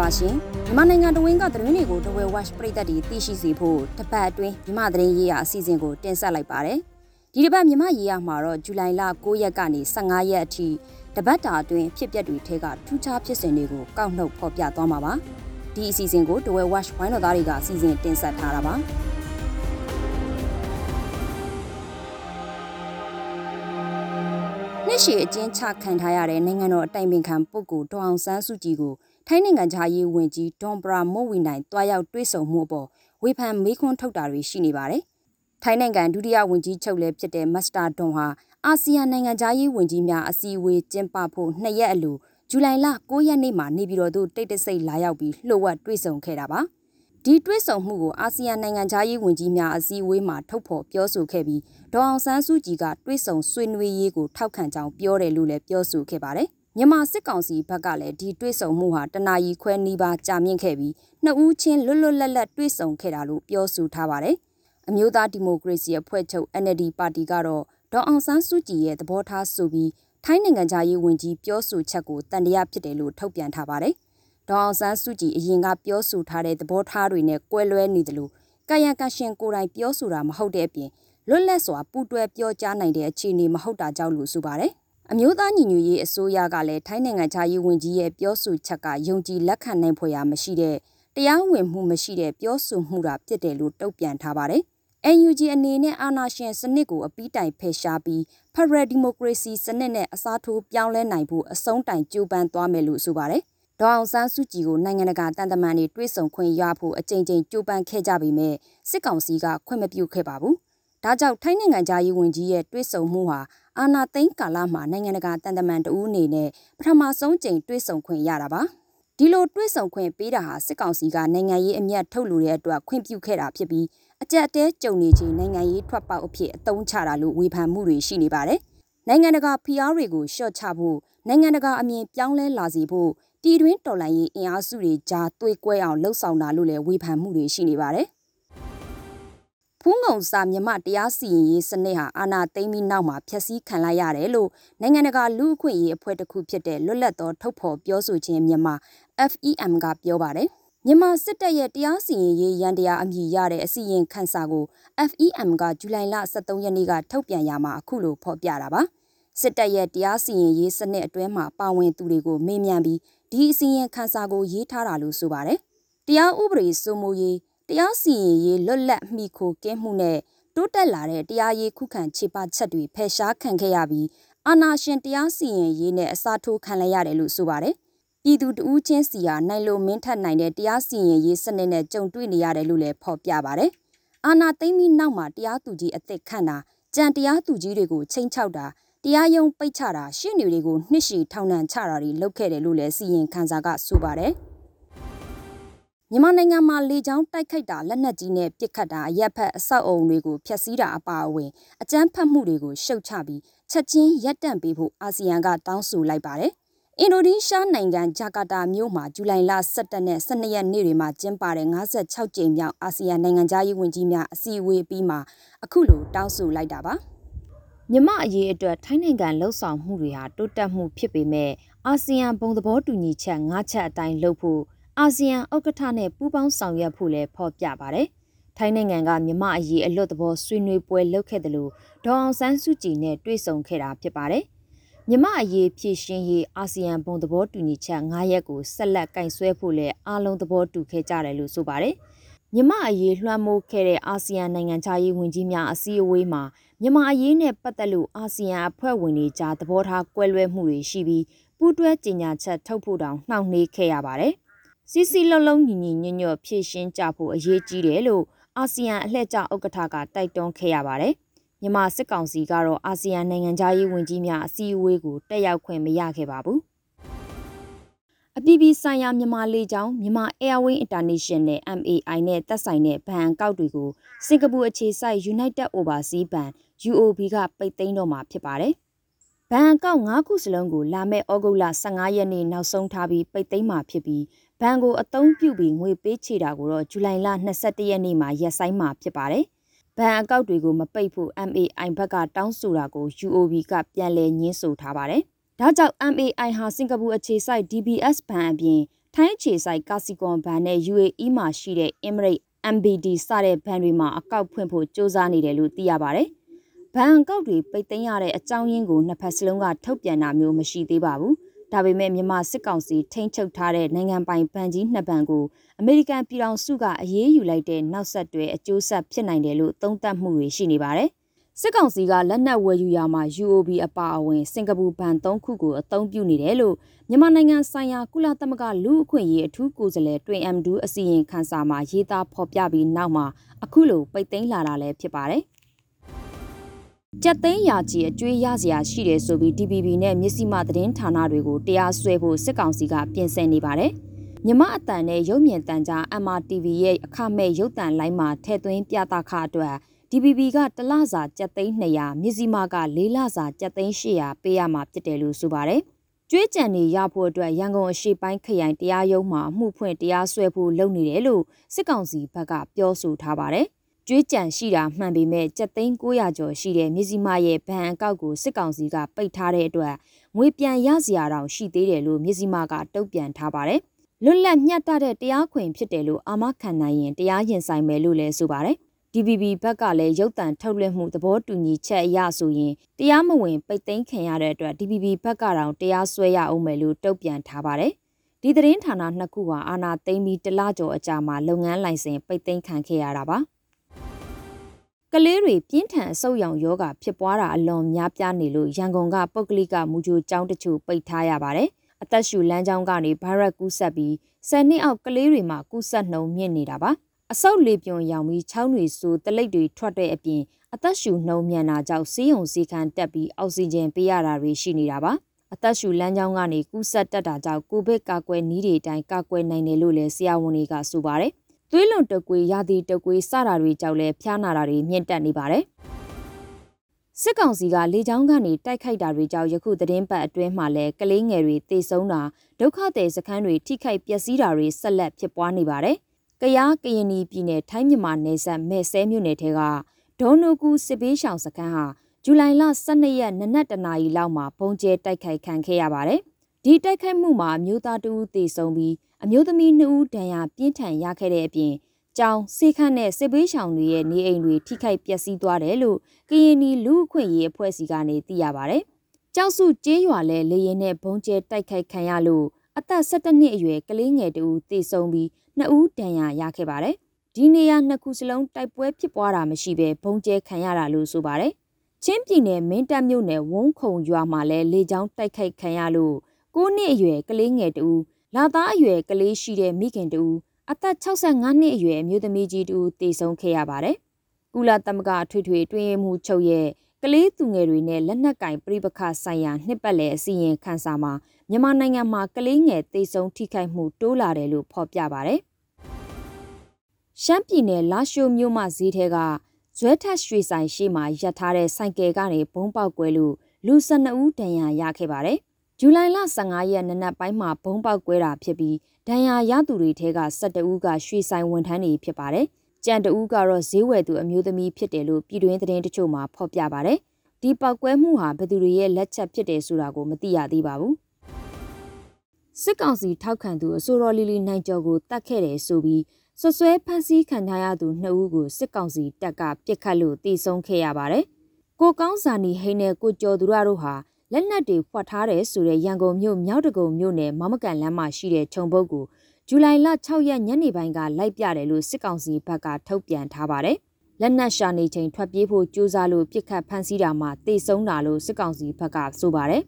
ပါရှင်မြန်မာနိုင်ငံတဝင်းကသတင်းတွေကိုတဝဲ watch ပရိသတ်တွေသိရှိစေဖို့တပတ်အတွင်းမြန်မာသတင်းရေးရာအစီအစဉ်ကိုတင်ဆက်လိုက်ပါတယ်ဒီတစ်ပတ်မြန်မာရေးရာမှာတော့ဇူလိုင်လ9ရက်ကနေ15ရက်အထိတပတ်တာအတွင်းဖြစ်ပျက်တွေထဲကထူးခြားဖြစ်စဉ်တွေကိုကောက်နှုတ်ဖော်ပြသွားမှာပါဒီအစီအစဉ်ကိုတဝဲ watch ဝိုင်းတော်သားတွေကစီစဉ်တင်ဆက်ထားတာပါနှစ်ရှည်အကျဉ်းချခံထားရတဲ့နိုင်ငံတော်အတိုင်ပင်ခံပုဂ္ဂိုလ်ဒေါအောင်ဆန်းစုကြည်ကို ထိုင်းနိုင်ငံခြားရေးဝန်ကြီးဒေါန်ပရာမို့ဝီနိုင်တွားရောက်တွေ့ဆုံမှုအပေါ်ဝေဖန်မေးခွန်းထုတ်တာတွေရှိနေပါတယ်။ထိုင်းနိုင်ငံဒုတိယဝန်ကြီးချုပ်လည်းဖြစ်တဲ့မစ္စတာဒွန်ဟာအာဆီယံနိုင်ငံခြားရေးဝန်ကြီးများအစည်းအဝေးကျင်းပဖို့နှစ်ရက်အလိုဇူလိုင်လ9ရက်နေ့မှာနေပြည်တော်သို့တိတ်တဆိတ်လာရောက်ပြီးလှုပ်ဝက်တွေ့ဆုံခဲ့တာပါ။ဒီတွေ့ဆုံမှုကိုအာဆီယံနိုင်ငံခြားရေးဝန်ကြီးများအစည်းအဝေးမှာထုတ်ဖော်ပြောဆိုခဲ့ပြီးဒေါအောင်ဆန်းစုကြည်ကတွေ့ဆုံဆွေးနွေးရေးကိုထောက်ခံကြောင်းပြောတယ်လို့လည်းပြောဆိုခဲ့ပါတယ်။ မြန်မာစစ်ကောင်စီဘက်ကလည်းဒီတွေ့ဆုံမှုဟာတနာရီခွဲနီးပါးကြာမြင့်ခဲ့ပြီးနှစ်ဦးချင်းလွတ်လွတ်လပ်လပ်တွေ့ဆုံခဲ့တာလို့ပြောဆိုထားပါတယ်။အမျိုးသားဒီမိုကရေစီအဖွဲ့ချုပ် NLD ပါတီကတော့ဒေါအောင်ဆန်းစုကြည်ရဲ့သဘောထားဆိုပြီးထိုင်းနိုင်ငံသားရေးဝန်ကြီးပြောဆိုချက်ကိုတန်တရားဖြစ်တယ်လို့ထုတ်ပြန်ထားပါတယ်။ဒေါအောင်ဆန်းစုကြည်အရင်ကပြောဆိုထားတဲ့သဘောထားတွေနဲ့ကွဲလွဲနေတယ်လို့ကာယကရှင်ကိုယ်တိုင်ပြောဆိုတာမဟုတ်တဲ့အပြင်လွတ်လပ်စွာပူးတွဲပြောကြားနိုင်တဲ့အခြေအနေမဟုတ်တာကြောင့်လို့ဆိုပါတယ်။ အမျိုးသားညီညွတ်ရေးအစိုးရကလည်းထိုင်းနိုင်ငံခြားရေးဝန်ကြီးရဲ့ပြောဆိုချက်ကယုံကြည်လက်ခံနိုင်ဖွယ်ရာမရှိတဲ့တရားဝင်မှုမရှိတဲ့ပြောဆိုမှုတာဖြစ်တယ်လို့တုံ့ပြန်ထားပါတယ်။ NUG အနေနဲ့အာဏာရှင်စနစ်ကိုအပီးတိုင်ဖယ်ရှားပြီး Federal Democracy စနစ်နဲ့အစားထိုးပြောင်းလဲနိုင်ဖို့အဆုံးတိုင်ကြိုးပမ်းသွားမယ်လို့ဆိုပါတယ်။ဒေါအောင်ဆန်းစုကြည်ကိုနိုင်ငံတကာတန်တမန်တွေတွေ့ဆုံခွင့်ရဖို့အကြိမ်ကြိမ်ကြိုးပမ်းခဲ့ကြပေမဲ့စစ်ကောင်စီကခွင့်မပြုခဲ့ပါဘူး။ဒါကြောင့်ထိုင်းနိုင်ငံသားရေးဝန်ကြီးရဲ့တွေ့ဆုံမှုဟာ အာနာသိန်းကာလမှာနိုင်ငံတကာတန်တမန်တဦးအနေနဲ့ပထမဆုံးကြိမ်တွေ့ဆုံခွင့်ရတာပါ။ဒီလိုတွေ့ဆုံခွင့်ပေးတာဟာစစ်ကောင်စီကနိုင်ငံရေးအမျက်ထုတ်လို့တဲ့အတွက်ခွင့်ပြုခဲ့တာဖြစ်ပြီးအကြက်တဲကြုံနေခြင်းနိုင်ငံရေးထွက်ပေါက်အဖြစ်အသုံးချတာလို့ဝေဖန်မှုတွေရှိနေပါတယ်။နိုင်ငံတကာဖိအားတွေကိုရှော့ချဖို့နိုင်ငံတကာအမြင်ပြောင်းလဲလာစေဖို့ပြည်တွင်းတော်လှန်ရေးအင်အားစုတွေကြားသွေးကွဲအောင်လှုံ့ဆော်တာလို့လည်းဝေဖန်မှုတွေရှိနေပါတယ်။ ဖူးငုံစာမြမတရားစီရင်ရေးစနစ်ဟာအာဏာသိမ်းပြီးနောက်မှာဖျက်ဆီးခံလိုက်ရတယ်လို့နိုင်ငံတကာလူ့အခွင့်အရေးအဖွဲ့တစ်ခုဖြစ်တဲ့လွတ်လပ်သောထုတ်ဖော်ပြောဆိုခြင်းမြန်မာ FEM ကပြောပါတယ်။မြန်မာစစ်တပ်ရဲ့တရားစီရင်ရေးရန်တရားအမည်ရတဲ့အစီရင်ခံစာကို FEM ကဇူလိုင်လ23ရက်နေ့ကထုတ်ပြန်ရမှာအခုလိုဖော်ပြတာပါစစ်တပ်ရဲ့တရားစီရင်ရေးစနစ်အတွင်းမှာပါဝင်သူတွေကိုမေးမြန်းပြီးဒီအစီရင်ခံစာကိုရေးထားတာလို့ဆိုပါတယ်တရားဥပဒေစိုးမိုးရေး တရားစီရင်ရေးလွတ်လပ်မှီခိုကင်းမှုနဲ့တိုးတက်လာတဲ့တရားရေးခုခံခြေပချက်တွေဖယ်ရှားခံခဲ့ရပြီးအာဏာရှင်တရားစီရင်ရေးနဲ့အစားထိုးခံလိုက်ရတယ်လို့ဆိုပါတယ်ပြည်သူတဦးချင်းစီဟာနိုင်လိုမင်းထက်နိုင်တဲ့တရားစီရင်ရေးစနစ်နဲ့ကြုံတွေ့နေရတယ်လို့လည်းဖော်ပြပါဗျ။အာနာသိမ့်ပြီးနောက်မှာတရားသူကြီးအသက်ခန့်တာကြံတရားသူကြီးတွေကိုချိန်ချောက်တာတရားရုံးပိတ်ချတာရှင်းနေတွေကိုနှစ်ရှည်ထောင်ဒဏ်ချတာတွေလုပ်ခဲ့တယ်လို့လည်းစီရင်ခံစာကဆိုပါတယ်။ မြန်မာနိုင်ငံမှာလေကြောင်းတိုက်ခိုက်တာလက်နက်ကြီးနဲ့ပစ်ခတ်တာအရက်ဖက်အဆောက်အုံတွေကိုဖျက်ဆီးတာအပါအဝင်အကြမ်းဖက်မှုတွေကိုရှုတ်ချပြီးချက်ချင်းရပ်တန့်ပေးဖို့အာဆီယံကတောင်းဆိုလိုက်ပါတယ်။အင်ဒိုနီးရှားနိုင်ငံဂျာကာတာမြို့မှာဇူလိုင်လ17နဲ့12ရက်နေ့တွေမှာကျင်းပတဲ့56ကြိမ်မြောက်အာဆီယံနိုင်ငံသားရေးဝန်ကြီးများအစည်းအဝေးပြီးမှအခုလိုတောင်းဆိုလိုက်တာပါမြမအရေးအတွက်ထိုင်းနိုင်ငံလှုပ်ဆောင်မှုတွေဟာတိုးတက်မှုဖြစ်ပေမဲ့အာဆီယံဘုံသဘောတူညီချက်၅ချက်အတိုင်းလုပ်ဖို့ အာဆီယံဥက္ကဋ္ဌနဲ့ပူးပေါင်းဆောင်ရွက်ဖို့လည်းဖော်ပြပါတယ်ထိုင်းနိုင်ငံကမြမအရေးအလွတ်သဘောဆွေးနွေးပွဲလုပ်ခဲ့တယ်လို့ဒေါအောင်ဆန်းစုကြည်နဲ့တွေ့ဆုံခဲ့တာဖြစ်ပါတယ်။မြမအရေးဖြည့်ရှင်းရေးအာဆီယံဘုံသဘောတူညီချက်9ရက်ကိုဆက်လက်ကင်ဆွဲဖို့လည်းအားလုံးသဘောတူခဲ့ကြတယ်လို့ဆိုပါတယ်။မမြမအရေးလွှမ်းမိုးခဲ့တဲ့အာဆီယံနိုင်ငံခြားရေးဝန်ကြီးများအစည်းအဝေးမှာမြန်မာအရေးနဲ့ပတ်သက်လို့အာဆီယံအဖွဲ့ဝင်တွေကြားသဘောထားကွဲလွဲမှုတွေရှိပြီးပူးတွဲကြေညာချက်ထုတ်ဖို့တောင်နှောင့်နှေးခဲ့ရပါတယ်။ စီစီလုံးလုံးညီညီညွတ်ညွတ်ဖြည့်ရှင်းကြဖို့အရေးကြီးတယ်လို့အာဆီယံအလှည့်ကျဥက္ကဋ္ဌကတိုက်တွန်းခဲ့ရပါတယ်။မြန်မာစစ်ကောင်စီကတော့အာဆီယံနိုင်ငံခြားရေးဝန်ကြီးများအစည်းအဝေးကိုတက်ရောက်ခွင့်မရခဲ့ပါဘူး။အပြည်ပြည်ဆိုင်ရာမြန်မာလေကြောင်းမြန်မာ Airway International MAI နဲ့သက်ဆိုင်တဲ့ဘဏ်အကောက်တွေကိုစင်ကာပူအခြေစိုက် United Overseas Bank UOB ကပိတ်သိမ်းတော့မှာဖြစ်ပါတယ်။ဘဏ်အကောက်၅ခုစလုံးကိုလာမယ့်ဩဂုတ်လ15ရက်နေ့နောက်ဆုံးထားပြီးပိတ်သိမ်းမှာဖြစ်ပြီး ဘဏ်ကိုအသုံးပြုပြီးငွေပေးချေတာကိုတော့ဇူလိုင်လ22ရက်နေ့မှာရက်ဆိုင်မှာဖြစ်ပါတယ်။ဘဏ်အကောက်တွေကိုမပိတ်ဖို့ MAI ဘက်ကတောင်းဆိုတာကို UOB ကပြန်လည်ညှင်းဆိုထားပါတယ်။ဒါကြောင့် MAI ဟာစင်ကာပူအခြေစိုက် DBS ဘဏ်အပြင်ထိုင်းအခြေစိုက်ကာစီကွန်ဘဏ်နဲ့ UAE မှာရှိတဲ့ Emirates MBD စတဲ့ဘဏ်တွေမှာအကောက်ဖွင့်ဖို့စ조사နေတယ်လို့သိရပါတယ်။ဘဏ်အကောက်တွေပိတ်သိမ်းရတဲ့အကြောင်းရင်းကိုနှစ်ဖက်စလုံးကထုတ်ပြန်တာမျိုးမရှိသေးပါဘူး။ ဒါပေမဲ့မြန်မာစစ်ကောင်စီထိန်းချုပ်ထားတဲ့နိုင်ငံပိုင်ဘဏ်ကြီးနှစ်ဘဏ်ကိုအမေရိကန်ပြည်ထောင်စုကအရေးယူလိုက်တဲ့နောက်ဆက်တွဲအကျိုးဆက်ဖြစ်နိုင်တယ်လို့သုံးသပ်မှုတွေရှိနေပါတယ်။စစ်ကောင်စီကလက်နက်ဝယ်ယူရာမှာ UOB အပါအဝင်စင်ကာပူဘဏ်၃ခုကိုအသုံးပြုနေတယ်လို့မြန်မာနိုင်ငံဆိုင်ရာကုလသမဂ္ဂလူ့အခွင့်အရေးအထူးကိုယ်စားလှယ်တွင် M2 အစီရင်ခံစာမှာရေးသားဖော်ပြပြီးနောက်မှာအခုလိုပိတ်သိမ်းလာတာလည်းဖြစ်ပါတယ်။ ကြက်သိန်းရာကြီးအကျွေးရစရာရှိတယ်ဆိုပြီး DPP နဲ့မြစည်းမသတင်းဌာနတွေကိုတရားစွဲဖို့စစ်ကောင်စီကပြင်ဆင်နေပါတယ်။မြမအတန်နဲ့ရုပ်မြင်တန်ကြား MRTV ရဲ့အခမဲ့ရုပ်တံလိုင်းမှာထည့်သွင်းပြသခအတွက် DPP ကတလစာကြက်သိန်း200မြစည်းမက၄လစာကြက်သိန်း800ပေးရမှာဖြစ်တယ်လို့ဆိုပါတယ်။ကျွေးကြံနေရဖို့အတွက်ရန်ကုန်အရှိပိုင်းခရိုင်တရားရုံးမှာမှုဖွင့်တရားစွဲဖို့လုပ်နေတယ်လို့စစ်ကောင်စီဘက်ကပြောဆိုထားပါတယ်။ ကျွေးကြံရှိတာမှန်ပေမဲ့ကြက်သိန်း900ကျော်ရှိတဲ့မြစည်းမရဲ့ဗန်အကောက်ကိုစစ်ကောင်စီကပိတ်ထားတဲ့အတွက်ငွေပြန်ရစရာတောင်ရှိသေးတယ်လို့မြစည်းမကတုံ့ပြန်ထားပါတယ်။လွတ်လပ်မျှတတဲ့တရားခွင်ဖြစ်တယ်လို့အာမခံနိုင်ရင်တရားရင်ဆိုင်မယ်လို့လည်းဆိုပါတယ် DBB ဘက်ကလည်းရုပ်တံထုတ်လွှင့်မှုသဘောတူညီချက်အရဆိုရင်တရားမဝင်ပိတ်သိမ်းခံရတဲ့အတွက် DBB ဘက်ကတော့တရားစွဲရအောင်မယ်လို့တုံ့ပြန်ထားပါတယ်။ဒီသတင်းဌာနနှစ်ခုဟာအာဏာသိမ်းပြီးတလကျော်အကြာမှာလုပ်ငန်းလိုင်စင်ပိတ်သိမ်းခံခဲ့ရတာပါ။ ကလေးတွေပြင်းထန်အဆုတ်ရောင်ယောဂဖြစ်ပွားတာအလွန်များပြားနေလို့ရန်ကုန်ကပုတ်ကလိကမူဂျိုကျောင်းတချို့ပိတ်ထားရပါတယ်။အသက်ရှူလမ်းကြောင်းကနေဗိုင်းရပ်ကူးစက်ပြီး10နှစ်အောက်ကလေးတွေမှာကူးစက်နှုန်းမြင့်နေတာပါ။အဆုတ်လေပြွန်ရောင်ပြီးချောင်းတွေဆိုတလိပ်တွေထွက်တဲ့အပြင်အသက်ရှူနှုံမြန်တာကြောင့်ဆေးရုံဆေးခန်းတက်ပြီးအောက်ဆီဂျင်ပေးရတာတွေရှိနေတာပါအသက်ရှူလမ်းကြောင်းကနေကူးစက်တက်တာကြောင့်ကိုဗစ်ကာကွယ်နည်းတွေအတိုင်းကာကွယ်နိုင်တယ်လို့လည်းဆရာဝန်တွေကဆိုပါတယ် သွေးလွန်တကွေရာသီတကွေစတာတွေကြောင့်လည်းဖျားနာတာတွေမြင့်တက်နေပါတယ်စစ်ကောင်စီကလေကြောင်းကနေတိုက်ခိုက်တာတွေကြောင့်ယခုသတင်းပတ်အတွင်းမှာလည်းကလေးငယ်တွေတေဆုံးတာဒုက္ခသည်စခန်းတွေထိခိုက်ပျက်စီးတာတွေဆက်လက်ဖြစ်ပွားနေပါတယ်ကယားကရင်ပြည်နယ်ထိုင်းမြန်မာနယ်စပ်မဲဆဲမြို့နယ်ထဲကဒေါနိုကူစစ်ပေးရှောင်စခန်းဟာဇူလိုင်လ12ရက်နနက်တနာရီလောက်မှာပုံကျဲတိုက်ခိုက်ခံခဲ့ရပါတယ်။ ဒီတိုက်ခိုက်မှုမှာအမျိုးသားတဦးသေဆုံးပြီးအမျိုးသမီး2ဦးဒဏ်ရာပြင်းထန်ရခဲ့တဲ့အပြင်ကျောင်းစေခန့်နဲ့စစ်ပေးရှောင်တွေရဲ့နေအိမ်တွေထိခိုက်ပျက်စီးသွားတယ်လို့ကရင်နီလူအခွင့်ရေးအဖွဲ့စီကနေသိရပါတယ်။ကျောက်စုကျေးရွာလဲလေရင်နဲ့ဘုံကျဲတိုက်ခိုက်ခံရလို့အသက်17နှစ်အရွယ်ကလေးငယ်တဦးသေဆုံးပြီးနှစ်ဦးဒဏ်ရာရခဲ့ပါတယ်။ဒီနေရာနှစ်ခုစလုံးတိုက်ပွဲဖြစ်ပွားတာမရှိဘဲဘုံကျဲခံရတာလို့ဆိုပါတယ်။ချင်းပြည်နယ်မင်းတပ်မြို့နယ်ဝုံခုံရွာမှာလည်းလေကြောင်းတိုက်ခိုက်ခံရလို့ 9နှစ်အရွယ်ကလေးငယ်တဦးလာသားအရွယ်ကလေးရှိတဲ့မိခင်တဦးအသက်65နှစ်အရွယ်မျိုးသမီးကြီးတူတေဆုံးခဲ့ရပါတယ်။ကုလသမဂ္ဂထွေထွေတွင်းမှုချုပ်ရဲ့ကလေးသူငယ်တွေနဲ့လက်နက်ကင်ပြိပခဆိုင်ရာနှစ်ပတ်လည်အစီရင်ခံစာမှာမြန်မာနိုင်ငံမှာကလေးငယ်သေဆုံးထိခိုက်မှုတိုးလာတယ်လို့ဖော်ပြပါတယ်။ရှမ်းပြည်နယ်လာရှိုမြို့မှဈေးထဲကဇွဲထက်ရွှေဆိုင်ရှိမှရပ်ထားတဲ့ဆိုင်ကယ်ကနေဘုံပေါက်ကွဲလို့လူ12ဦးဒဏ်ရာရခဲ့ပါတယ်။ ဇူလိုင်လ15ရက်နေ့နက်ပိုင်းမှာဘုံပေါက်ကွဲတာဖြစ်ပြီးဒဏ်ရာရသူတွေထဲက12ဦးကရွှေဆိုင်ဝန်ထမ်းတွေဖြစ်ပါတယ်။ကြံတဦးကတော့ဈေးဝယ်သူအမျိုးသမီးဖြစ်တယ်လို့ပြည်တွင်းသတင်းတချို့မှာဖော်ပြပါတယ်။ဒီပောက်ကွဲမှုဟာဘယ်သူတွေရဲ့လက်ချက်ဖြစ်တယ်ဆိုတာကိုမသိရသေးပါဘူး။စစ်ကောင်စီထောက်ခံသူအစိုးရလီလီနိုင်ကျော်ကိုတတ်ခဲ့တယ်ဆိုပြီးဆွဆွဲဖမ်းဆီးခံထားရသူနှစ်ဦးကိုစစ်ကောင်စီတပ်ကပြစ်ခတ်လို့တီဆုံးခဲ့ရပါတယ်။ကိုကောင်းစာနီဟိန်းနဲ့ကိုကျော်သူရတို့ဟာ လက်နက်တွေဖွက်ထားတယ်ဆိုတဲ့ရန်ကုန်မြို့မြောက်တကုံမြို့နယ်မမကန်လမ်းမှာရှိတဲ့ခြုံပုတ်ကိုဇူလိုင်လ6ရက်ညနေပိုင်းကလိုက်ပြတယ်လို့စစ်ကောင်စီဘက်ကထုတ်ပြန်ထားပါတယ်။လက်နက်ရှာနေချိန်ထွက်ပြေးဖို့ကြိုးစားလို့ပြစ်ခတ်ဖမ်းဆီးတာမှာတေဆုံးတာလို့စစ်ကောင်စီဘက်ကဆိုပါတယ်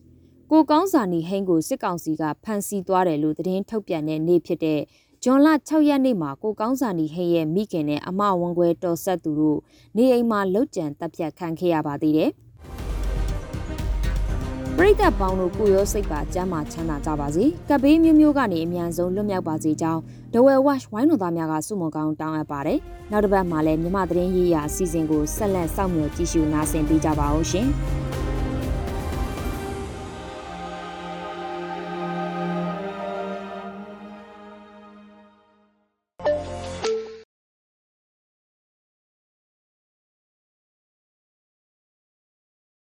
။ကိုကောင်းစာနီဟိန်းကိုစစ်ကောင်စီကဖမ်းဆီးသွားတယ်လို့သတင်းထုတ်ပြန်တဲ့နေ့ဖြစ်တဲ့ဂျွန်လ6ရက်နေ့မှာကိုကောင်းစာနီဟိန်းရဲ့မိခင်နဲ့အမဝန်ခွဲတော်ဆက်သူတို့နေအိမ်မှာလှုပ်ကြံတပ်ဖြတ်ခံခဲ့ရပါသေးတယ်။ ပရိသတ်ပေါင်းတို့ကိုရောစိတ်ပါကျမ်းမာချမ်းသာကြပါစေ။ကပ်ဘေးမျိုးမျိုးကနေအမြန်ဆုံးလွတ်မြောက်ပါစေကြောင်းဒဝဲဝက်ဝိုင်းတော်သားများကစုမုံကောင်းတောင်းအပ်ပါတယ်။နောက်တစ်ပတ်မှာလည်းမြမသတင်းရေးရာအစီအစဉ်ကိုဆက်လက်စောင့်မျှော်ကြည့်ရှုနားဆင်ပေးကြပါဦးရှင်။